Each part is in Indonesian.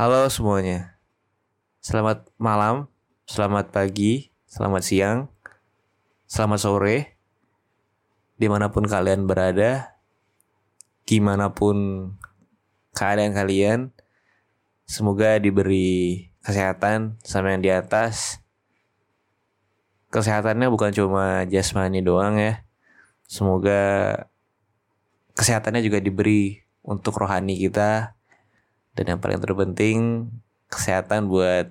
Halo semuanya. Selamat malam, selamat pagi, selamat siang, selamat sore. Di mana pun kalian berada, gimana pun keadaan kalian, semoga diberi kesehatan sama yang di atas. Kesehatannya bukan cuma jasmani doang ya. Semoga kesehatannya juga diberi untuk rohani kita, dan yang paling terpenting kesehatan buat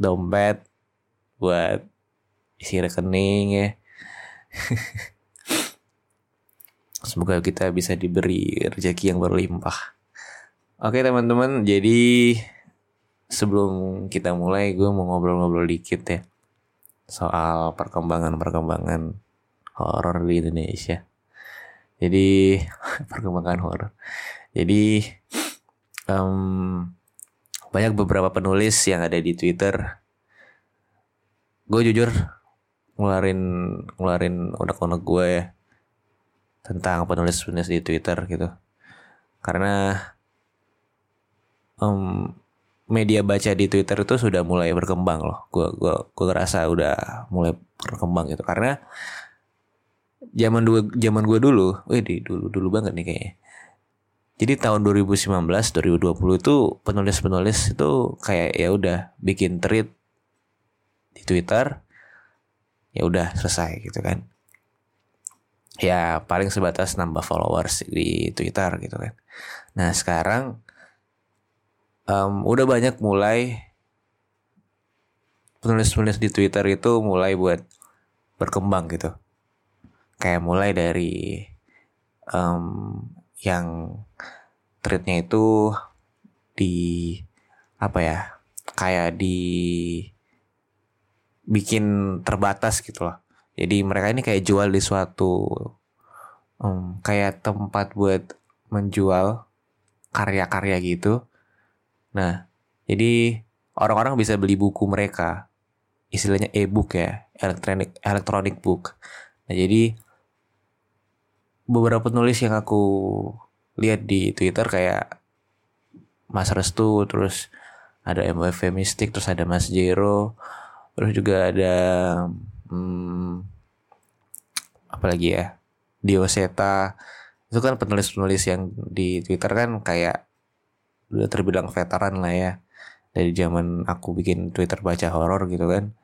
dompet buat isi rekening ya. Semoga kita bisa diberi rezeki yang berlimpah. Oke teman-teman jadi sebelum kita mulai gue mau ngobrol-ngobrol dikit ya soal perkembangan-perkembangan horor di Indonesia. Jadi perkembangan horor. Jadi um, banyak beberapa penulis yang ada di Twitter. Gue jujur ngeluarin ngeluarin unek-unek gue ya tentang penulis-penulis di Twitter gitu. Karena um, media baca di Twitter itu sudah mulai berkembang loh. Gue gua gue ngerasa udah mulai berkembang gitu. Karena zaman dua zaman gue dulu, wih di dulu dulu banget nih kayaknya. Jadi tahun 2019 2020 itu penulis-penulis itu kayak ya udah bikin tweet di Twitter ya udah selesai gitu kan. Ya paling sebatas nambah followers di Twitter gitu kan. Nah sekarang um, udah banyak mulai penulis-penulis di Twitter itu mulai buat berkembang gitu. Kayak mulai dari um, yang treatnya itu di apa ya kayak di bikin terbatas gitu loh. Jadi mereka ini kayak jual di suatu um, kayak tempat buat menjual karya-karya gitu. Nah jadi orang-orang bisa beli buku mereka. Istilahnya e-book ya electronic electronic book. Nah jadi beberapa penulis yang aku lihat di Twitter kayak Mas Restu, terus ada MWF Mystic, terus ada Mas Jero, terus juga ada hmm, apa lagi ya? Dioseta itu kan penulis-penulis yang di Twitter kan kayak udah terbilang veteran lah ya. Dari zaman aku bikin Twitter baca horor gitu kan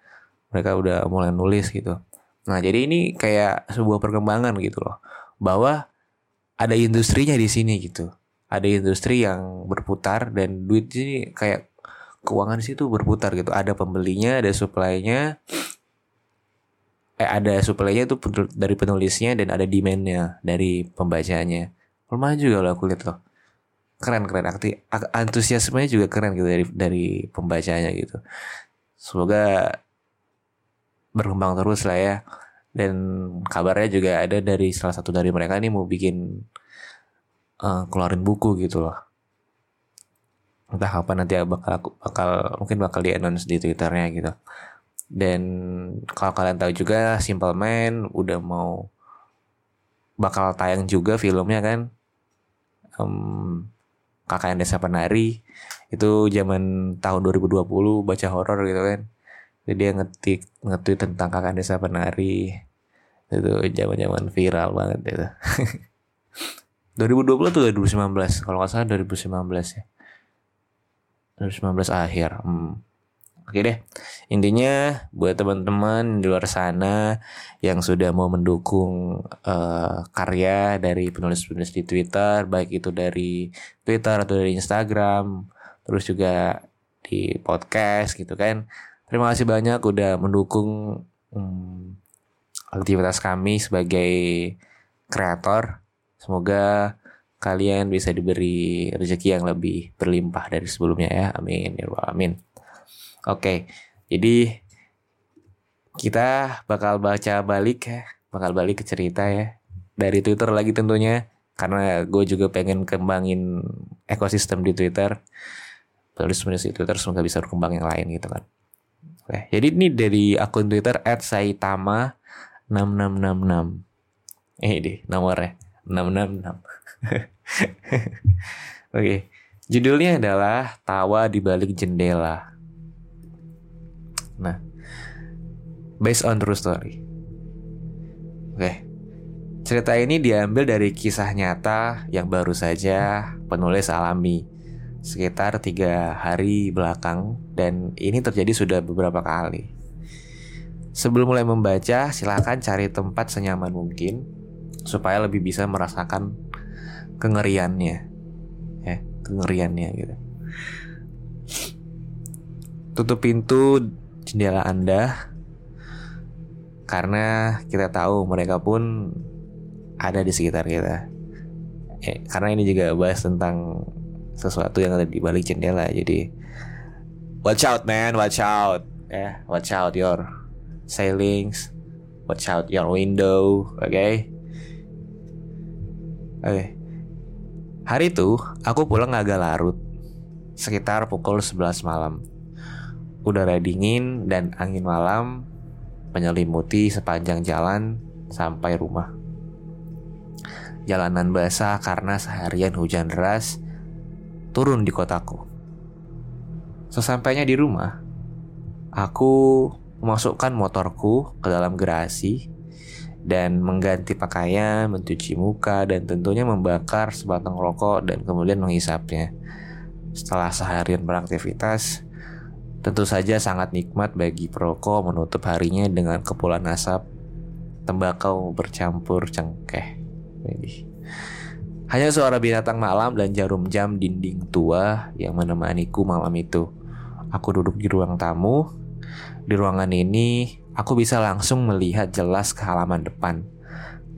mereka udah mulai nulis gitu. Nah jadi ini kayak sebuah perkembangan gitu loh bahwa ada industrinya di sini gitu. Ada industri yang berputar dan duit ini kayak keuangan situ berputar gitu. Ada pembelinya, ada supply-nya. Eh ada supply-nya itu dari penulisnya dan ada demand-nya dari pembacanya. Lumayan juga loh aku lihat loh. Keren keren aktif antusiasmenya juga keren gitu dari dari pembacanya gitu. Semoga berkembang terus lah ya dan kabarnya juga ada dari salah satu dari mereka nih mau bikin uh, keluarin buku gitu loh. Entah kapan nanti bakal bakal mungkin bakal di announce di twitternya gitu. Dan kalau kalian tahu juga Simple Man udah mau bakal tayang juga filmnya kan. Um, KKN Desa Penari. Itu zaman tahun 2020 baca horor gitu kan jadi dia ngetik ngetweet tentang KKN Desa Penari itu zaman zaman viral banget itu 2020 tuh 2019 kalau nggak salah 2019 ya 2019 akhir hmm. Oke deh, intinya buat teman-teman di luar sana yang sudah mau mendukung uh, karya dari penulis-penulis di Twitter, baik itu dari Twitter atau dari Instagram, terus juga di podcast gitu kan. Terima kasih banyak udah mendukung um, aktivitas kami sebagai kreator. Semoga kalian bisa diberi rezeki yang lebih berlimpah dari sebelumnya ya. Amin ya amin. Oke, jadi kita bakal baca balik ya, bakal balik ke cerita ya dari Twitter lagi tentunya karena gue juga pengen kembangin ekosistem di Twitter penulis-penulis di Twitter semoga bisa berkembang yang lain gitu kan. Oke, jadi ini dari akun Twitter @saitama6666. Eh deh nomornya 666. Oke. Judulnya adalah Tawa di balik jendela. Nah, based on true story. Oke. Cerita ini diambil dari kisah nyata yang baru saja penulis alami sekitar tiga hari belakang dan ini terjadi sudah beberapa kali. Sebelum mulai membaca, silahkan cari tempat senyaman mungkin supaya lebih bisa merasakan kengeriannya, ya kengeriannya gitu. Tutup pintu jendela Anda karena kita tahu mereka pun ada di sekitar kita. Eh, karena ini juga bahas tentang sesuatu yang ada di balik jendela. Jadi watch out man, watch out. Yeah, watch out your sailings. Watch out your window, oke? Okay? Oke. Okay. Hari itu aku pulang agak larut. Sekitar pukul 11 malam. Udara dingin dan angin malam menyelimuti sepanjang jalan sampai rumah. Jalanan basah karena seharian hujan deras turun di kotaku. Sesampainya di rumah, aku memasukkan motorku ke dalam gerasi dan mengganti pakaian, mencuci muka, dan tentunya membakar sebatang rokok dan kemudian menghisapnya. Setelah seharian beraktivitas, Tentu saja sangat nikmat bagi perokok menutup harinya dengan kepulan asap tembakau bercampur cengkeh. Hanya suara binatang malam dan jarum jam dinding tua yang menemaniku malam itu. Aku duduk di ruang tamu. Di ruangan ini, aku bisa langsung melihat jelas ke halaman depan.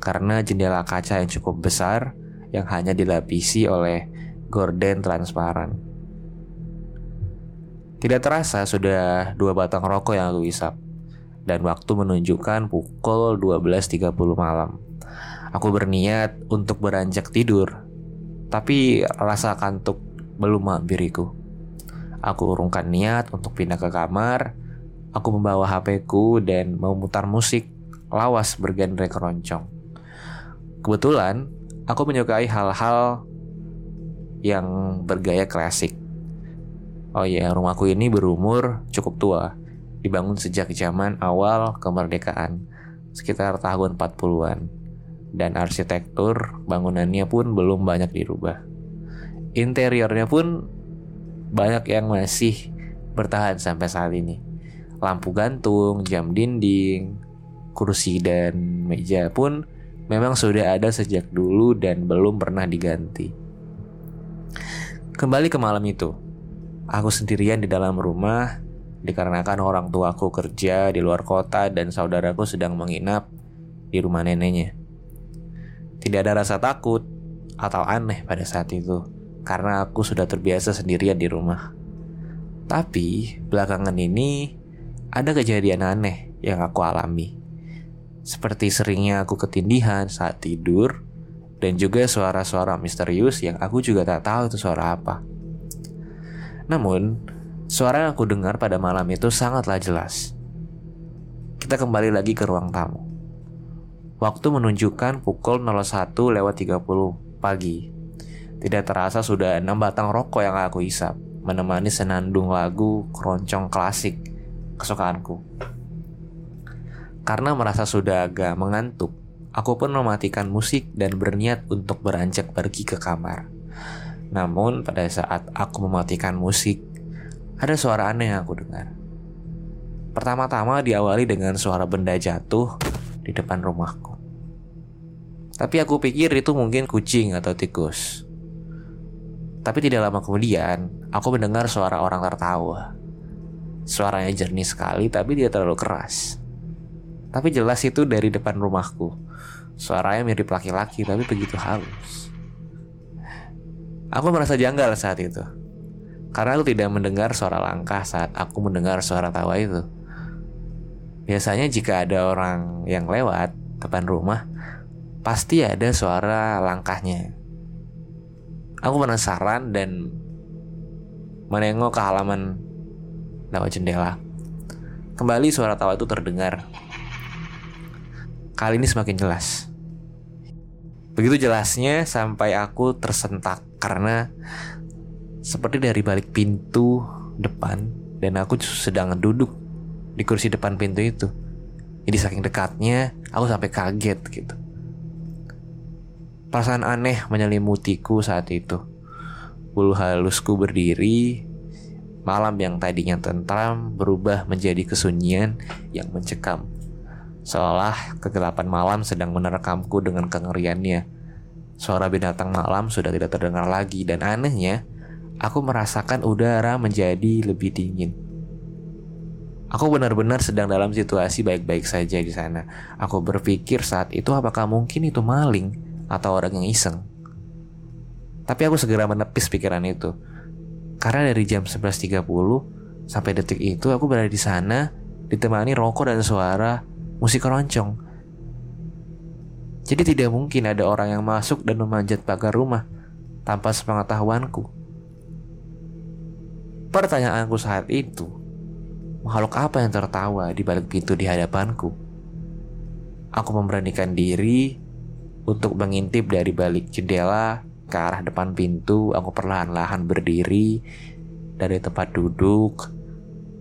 Karena jendela kaca yang cukup besar yang hanya dilapisi oleh gorden transparan. Tidak terasa sudah dua batang rokok yang aku isap dan waktu menunjukkan pukul 12.30 malam. Aku berniat untuk beranjak tidur, tapi rasa kantuk belum mampiriku. Aku urungkan niat untuk pindah ke kamar. Aku membawa HP-ku dan memutar musik lawas bergenre keroncong. Kebetulan, aku menyukai hal-hal yang bergaya klasik Oh iya, rumahku ini berumur cukup tua. Dibangun sejak zaman awal kemerdekaan, sekitar tahun 40-an. Dan arsitektur bangunannya pun belum banyak dirubah. Interiornya pun banyak yang masih bertahan sampai saat ini. Lampu gantung, jam dinding, kursi dan meja pun memang sudah ada sejak dulu dan belum pernah diganti. Kembali ke malam itu, Aku sendirian di dalam rumah dikarenakan orang tuaku kerja di luar kota dan saudaraku sedang menginap di rumah neneknya. Tidak ada rasa takut atau aneh pada saat itu karena aku sudah terbiasa sendirian di rumah. Tapi belakangan ini ada kejadian aneh yang aku alami. seperti seringnya aku ketindihan saat tidur, dan juga suara-suara misterius yang aku juga tak tahu itu suara apa. Namun, suara yang aku dengar pada malam itu sangatlah jelas. Kita kembali lagi ke ruang tamu. Waktu menunjukkan pukul 01 lewat 30 pagi. Tidak terasa sudah enam batang rokok yang aku isap, menemani senandung lagu keroncong klasik kesukaanku. Karena merasa sudah agak mengantuk, aku pun mematikan musik dan berniat untuk beranjak pergi ke kamar. Namun pada saat aku mematikan musik, ada suara aneh yang aku dengar. Pertama-tama diawali dengan suara benda jatuh di depan rumahku. Tapi aku pikir itu mungkin kucing atau tikus. Tapi tidak lama kemudian, aku mendengar suara orang tertawa. Suaranya jernih sekali tapi tidak terlalu keras. Tapi jelas itu dari depan rumahku. Suaranya mirip laki-laki tapi begitu halus. Aku merasa janggal saat itu. Karena aku tidak mendengar suara langkah saat aku mendengar suara tawa itu. Biasanya jika ada orang yang lewat depan rumah, pasti ada suara langkahnya. Aku penasaran dan menengok ke halaman lewat jendela. Kembali suara tawa itu terdengar. Kali ini semakin jelas. Begitu jelasnya sampai aku tersentak karena seperti dari balik pintu depan dan aku sedang duduk di kursi depan pintu itu. Jadi saking dekatnya aku sampai kaget gitu. Perasaan aneh menyelimutiku saat itu. Bulu halusku berdiri, malam yang tadinya tentram berubah menjadi kesunyian yang mencekam. Seolah kegelapan malam sedang menerkamku dengan kengeriannya. Suara binatang malam sudah tidak terdengar lagi dan anehnya, aku merasakan udara menjadi lebih dingin. Aku benar-benar sedang dalam situasi baik-baik saja di sana. Aku berpikir saat itu apakah mungkin itu maling atau orang yang iseng. Tapi aku segera menepis pikiran itu. Karena dari jam 11.30 sampai detik itu aku berada di sana ditemani rokok dan suara musik keroncong. Jadi tidak mungkin ada orang yang masuk dan memanjat pagar rumah tanpa sepengetahuanku. Pertanyaanku saat itu, makhluk apa yang tertawa di balik pintu di hadapanku? Aku memberanikan diri untuk mengintip dari balik jendela ke arah depan pintu, aku perlahan-lahan berdiri dari tempat duduk.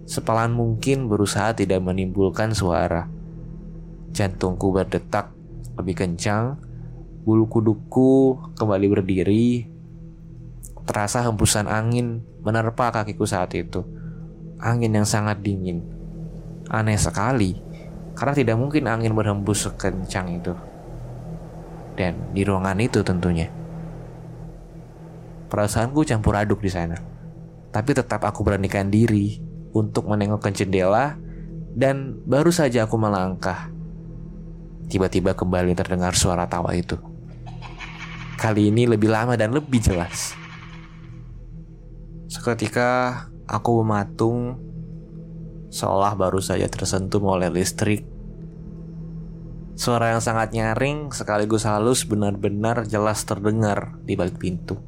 Sepelan mungkin berusaha tidak menimbulkan suara. Jantungku berdetak lebih kencang, bulu kuduku kembali berdiri. Terasa hembusan angin menerpa kakiku saat itu. Angin yang sangat dingin. Aneh sekali, karena tidak mungkin angin berhembus sekencang itu dan di ruangan itu tentunya. Perasaanku campur aduk di sana. Tapi tetap aku beranikan diri untuk menengok ke jendela dan baru saja aku melangkah. Tiba-tiba kembali terdengar suara tawa itu. Kali ini lebih lama dan lebih jelas. Seketika aku mematung seolah baru saja tersentuh oleh listrik Suara yang sangat nyaring sekaligus halus benar-benar jelas terdengar di balik pintu.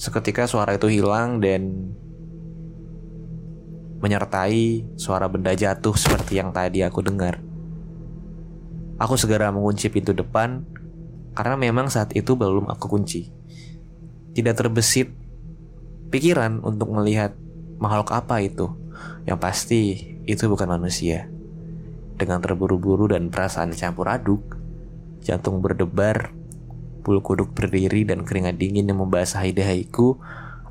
Seketika suara itu hilang dan menyertai suara benda jatuh seperti yang tadi aku dengar. Aku segera mengunci pintu depan karena memang saat itu belum aku kunci. Tidak terbesit pikiran untuk melihat makhluk apa itu. Yang pasti itu bukan manusia. Dengan terburu-buru dan perasaan campur aduk, jantung berdebar, bulu kuduk berdiri dan keringat dingin yang membasahi dahiku,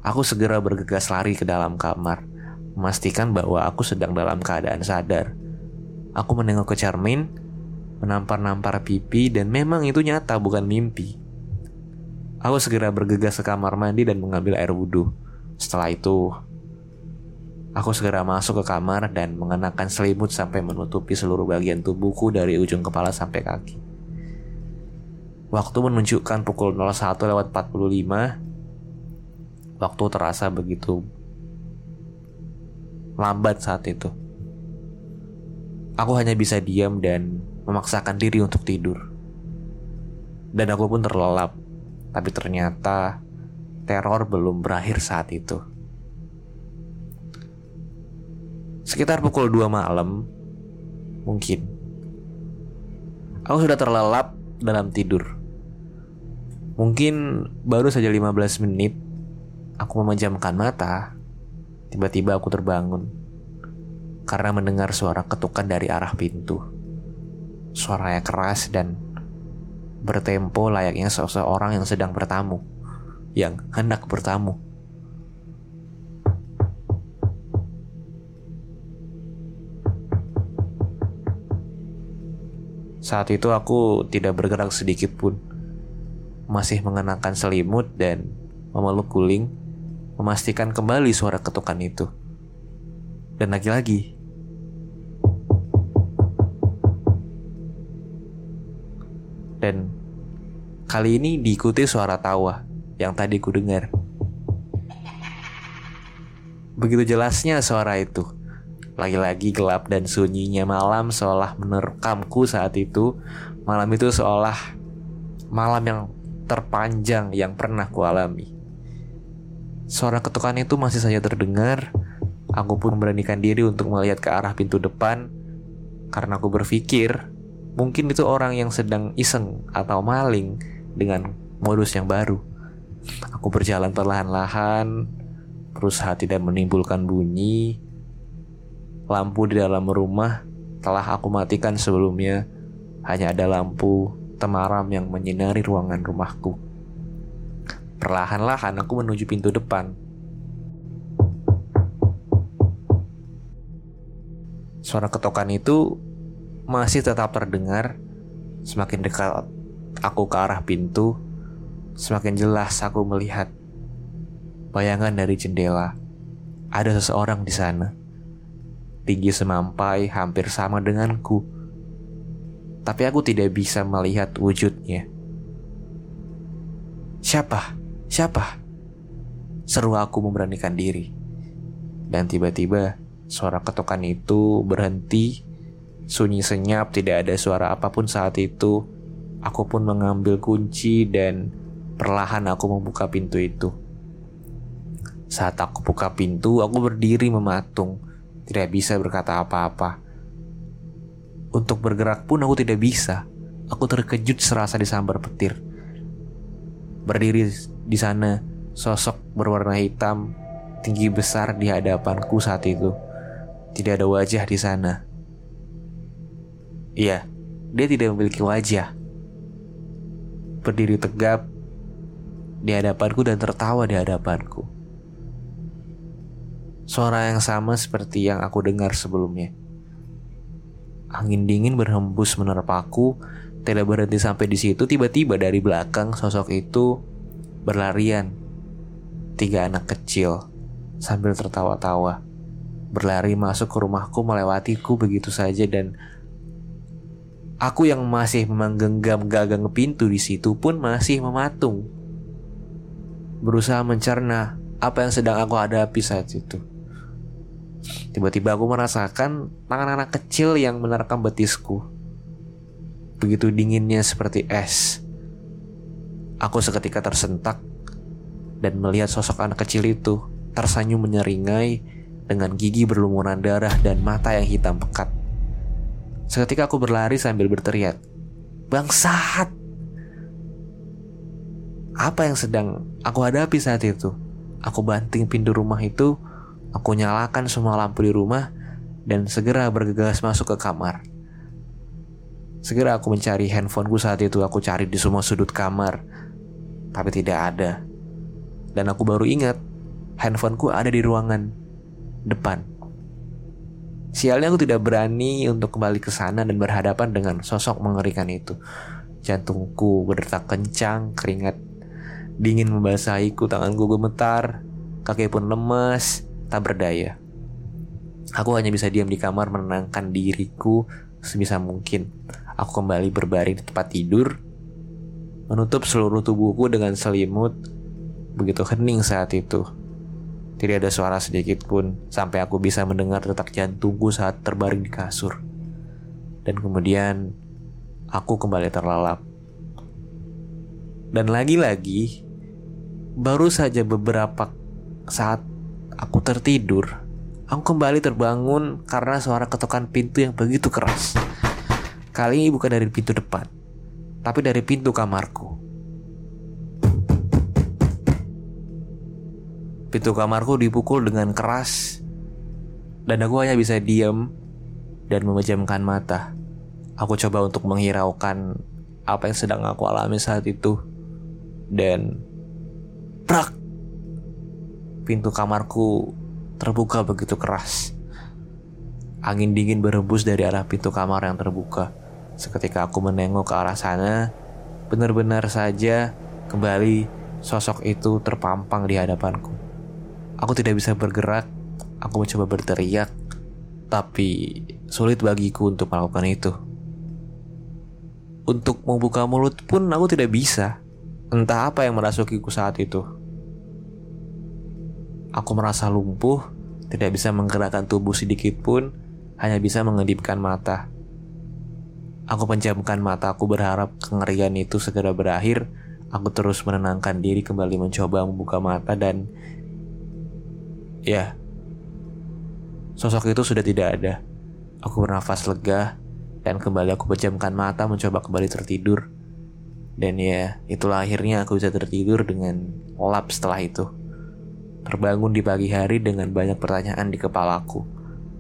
aku segera bergegas lari ke dalam kamar, memastikan bahwa aku sedang dalam keadaan sadar. Aku menengok ke cermin, menampar-nampar pipi dan memang itu nyata bukan mimpi. Aku segera bergegas ke kamar mandi dan mengambil air wudhu. Setelah itu, Aku segera masuk ke kamar dan mengenakan selimut sampai menutupi seluruh bagian tubuhku dari ujung kepala sampai kaki. Waktu menunjukkan pukul 01 lewat 45. Waktu terasa begitu lambat saat itu. Aku hanya bisa diam dan memaksakan diri untuk tidur. Dan aku pun terlelap. Tapi ternyata teror belum berakhir saat itu. Sekitar pukul 2 malam, mungkin. Aku sudah terlelap dalam tidur. Mungkin baru saja 15 menit aku memejamkan mata, tiba-tiba aku terbangun karena mendengar suara ketukan dari arah pintu. Suaranya keras dan bertempo layaknya seseorang yang sedang bertamu, yang hendak bertamu. Saat itu aku tidak bergerak sedikit pun, masih mengenakan selimut dan memeluk guling, memastikan kembali suara ketukan itu. Dan lagi-lagi, dan kali ini diikuti suara tawa yang tadi ku dengar. Begitu jelasnya suara itu. Lagi-lagi gelap dan sunyinya malam seolah menerkamku saat itu. Malam itu seolah malam yang terpanjang yang pernah ku alami. Suara ketukan itu masih saja terdengar. Aku pun memberanikan diri untuk melihat ke arah pintu depan karena aku berpikir Mungkin itu orang yang sedang iseng atau maling dengan modus yang baru. Aku berjalan perlahan-lahan, berusaha tidak menimbulkan bunyi. Lampu di dalam rumah telah aku matikan sebelumnya. Hanya ada lampu temaram yang menyinari ruangan rumahku. Perlahan-lahan aku menuju pintu depan. Suara ketokan itu masih tetap terdengar. Semakin dekat aku ke arah pintu, semakin jelas aku melihat bayangan dari jendela. Ada seseorang di sana. Tinggi semampai hampir sama denganku. Tapi aku tidak bisa melihat wujudnya. Siapa? Siapa? Seru aku memberanikan diri. Dan tiba-tiba suara ketukan itu berhenti Sunyi senyap, tidak ada suara apa pun saat itu. Aku pun mengambil kunci dan perlahan aku membuka pintu itu. Saat aku buka pintu, aku berdiri mematung, tidak bisa berkata apa-apa. Untuk bergerak pun aku tidak bisa. Aku terkejut serasa disambar petir. Berdiri di sana, sosok berwarna hitam, tinggi besar di hadapanku saat itu. Tidak ada wajah di sana. Iya, dia tidak memiliki wajah. Berdiri tegap di hadapanku dan tertawa di hadapanku. Suara yang sama seperti yang aku dengar sebelumnya. Angin dingin berhembus menerpaku, tidak berhenti sampai di situ. Tiba-tiba dari belakang sosok itu berlarian. Tiga anak kecil sambil tertawa-tawa berlari masuk ke rumahku melewatiku begitu saja dan Aku yang masih menggenggam gagang pintu di situ pun masih mematung. Berusaha mencerna apa yang sedang aku hadapi saat itu. Tiba-tiba aku merasakan tangan anak kecil yang menerkam betisku. Begitu dinginnya seperti es. Aku seketika tersentak dan melihat sosok anak kecil itu tersenyum menyeringai dengan gigi berlumuran darah dan mata yang hitam pekat. Seketika aku berlari sambil berteriak, Bangsat! Apa yang sedang aku hadapi saat itu? Aku banting pintu rumah itu, aku nyalakan semua lampu di rumah, dan segera bergegas masuk ke kamar. Segera aku mencari handphoneku saat itu, aku cari di semua sudut kamar, tapi tidak ada. Dan aku baru ingat, handphoneku ada di ruangan depan. Sialnya aku tidak berani untuk kembali ke sana dan berhadapan dengan sosok mengerikan itu. Jantungku berdetak kencang, keringat dingin membasahiku, tanganku gemetar, kaki pun lemas, tak berdaya. Aku hanya bisa diam di kamar menenangkan diriku sebisa mungkin. Aku kembali berbaring di tempat tidur, menutup seluruh tubuhku dengan selimut. Begitu hening saat itu. Tidak ada suara sedikit pun sampai aku bisa mendengar detak jantungku saat terbaring di kasur. Dan kemudian aku kembali terlalap. Dan lagi-lagi baru saja beberapa saat aku tertidur, aku kembali terbangun karena suara ketukan pintu yang begitu keras. Kali ini bukan dari pintu depan, tapi dari pintu kamarku. Pintu kamarku dipukul dengan keras dan aku hanya bisa diam dan memejamkan mata. Aku coba untuk menghiraukan apa yang sedang aku alami saat itu. Dan prak pintu kamarku terbuka begitu keras. Angin dingin berembus dari arah pintu kamar yang terbuka. Seketika aku menengok ke arah sana, benar-benar saja kembali sosok itu terpampang di hadapanku. Aku tidak bisa bergerak, aku mencoba berteriak, tapi sulit bagiku untuk melakukan itu. Untuk membuka mulut pun aku tidak bisa. Entah apa yang merasukiku saat itu. Aku merasa lumpuh, tidak bisa menggerakkan tubuh sedikit pun, hanya bisa mengedipkan mata. Aku penjamkan mata, aku berharap kengerian itu segera berakhir. Aku terus menenangkan diri kembali mencoba membuka mata dan Ya, sosok itu sudah tidak ada. Aku bernafas lega dan kembali aku pejamkan mata mencoba kembali tertidur. Dan ya, itulah akhirnya aku bisa tertidur dengan lap setelah itu. Terbangun di pagi hari dengan banyak pertanyaan di kepalaku.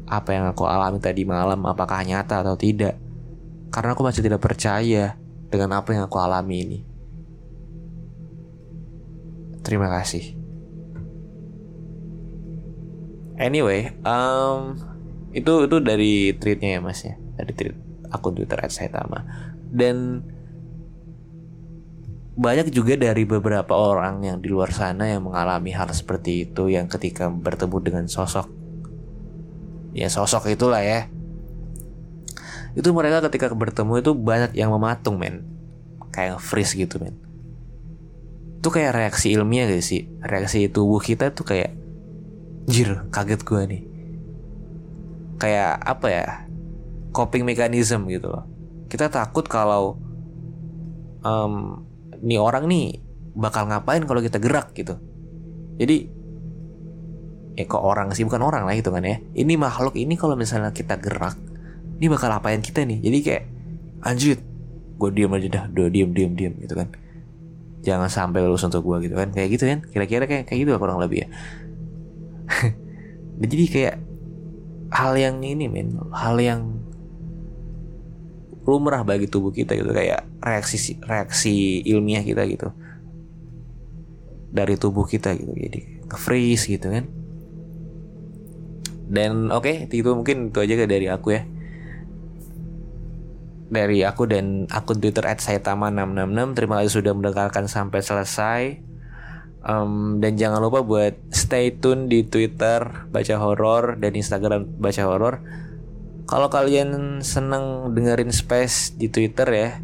Apa yang aku alami tadi malam apakah nyata atau tidak? Karena aku masih tidak percaya dengan apa yang aku alami ini. Terima kasih. Anyway, um, itu itu dari tweetnya ya mas ya, dari tweet akun Twitter @saitama dan banyak juga dari beberapa orang yang di luar sana yang mengalami hal seperti itu yang ketika bertemu dengan sosok ya sosok itulah ya itu mereka ketika bertemu itu banyak yang mematung men kayak freeze gitu men itu kayak reaksi ilmiah gak sih reaksi tubuh kita tuh kayak Jir, kaget gue nih. Kayak apa ya? Coping mechanism gitu loh. Kita takut kalau um, nih orang nih bakal ngapain kalau kita gerak gitu. Jadi ya kok orang sih bukan orang lah itu kan ya. Ini makhluk ini kalau misalnya kita gerak, ini bakal apain kita nih. Jadi kayak anjir, gue diem aja dah, udah diem diem diem gitu kan. Jangan sampai lulus untuk gue gitu kan. Kayak gitu kan. Kira-kira kayak kayak gitu lah kurang lebih ya. jadi kayak hal yang ini men hal yang lumrah bagi tubuh kita gitu kayak reaksi reaksi ilmiah kita gitu. Dari tubuh kita gitu jadi freeze gitu kan. Dan oke okay, itu mungkin itu aja dari aku ya. Dari aku dan akun Twitter @saitama666 terima kasih sudah mendengarkan sampai selesai. Um, dan jangan lupa buat stay tune di Twitter baca horor dan Instagram baca horor. Kalau kalian seneng dengerin space di Twitter ya,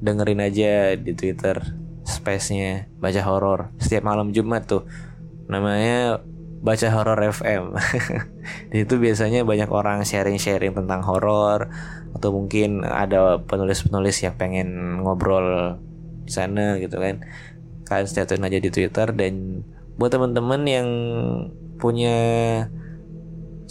dengerin aja di Twitter space-nya baca horor setiap malam Jumat tuh. Namanya baca horor FM. itu biasanya banyak orang sharing-sharing tentang horor atau mungkin ada penulis-penulis yang pengen ngobrol di sana gitu kan kalian tune aja di Twitter dan buat teman-teman yang punya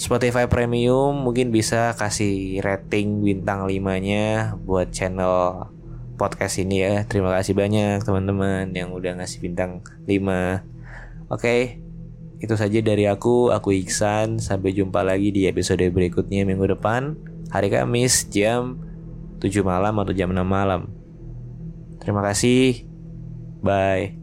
Spotify Premium mungkin bisa kasih rating bintang 5-nya buat channel podcast ini ya. Terima kasih banyak teman-teman yang udah ngasih bintang 5. Oke. Itu saja dari aku, aku Iksan. Sampai jumpa lagi di episode berikutnya minggu depan, hari Kamis jam 7 malam atau jam 6 malam. Terima kasih. Bye.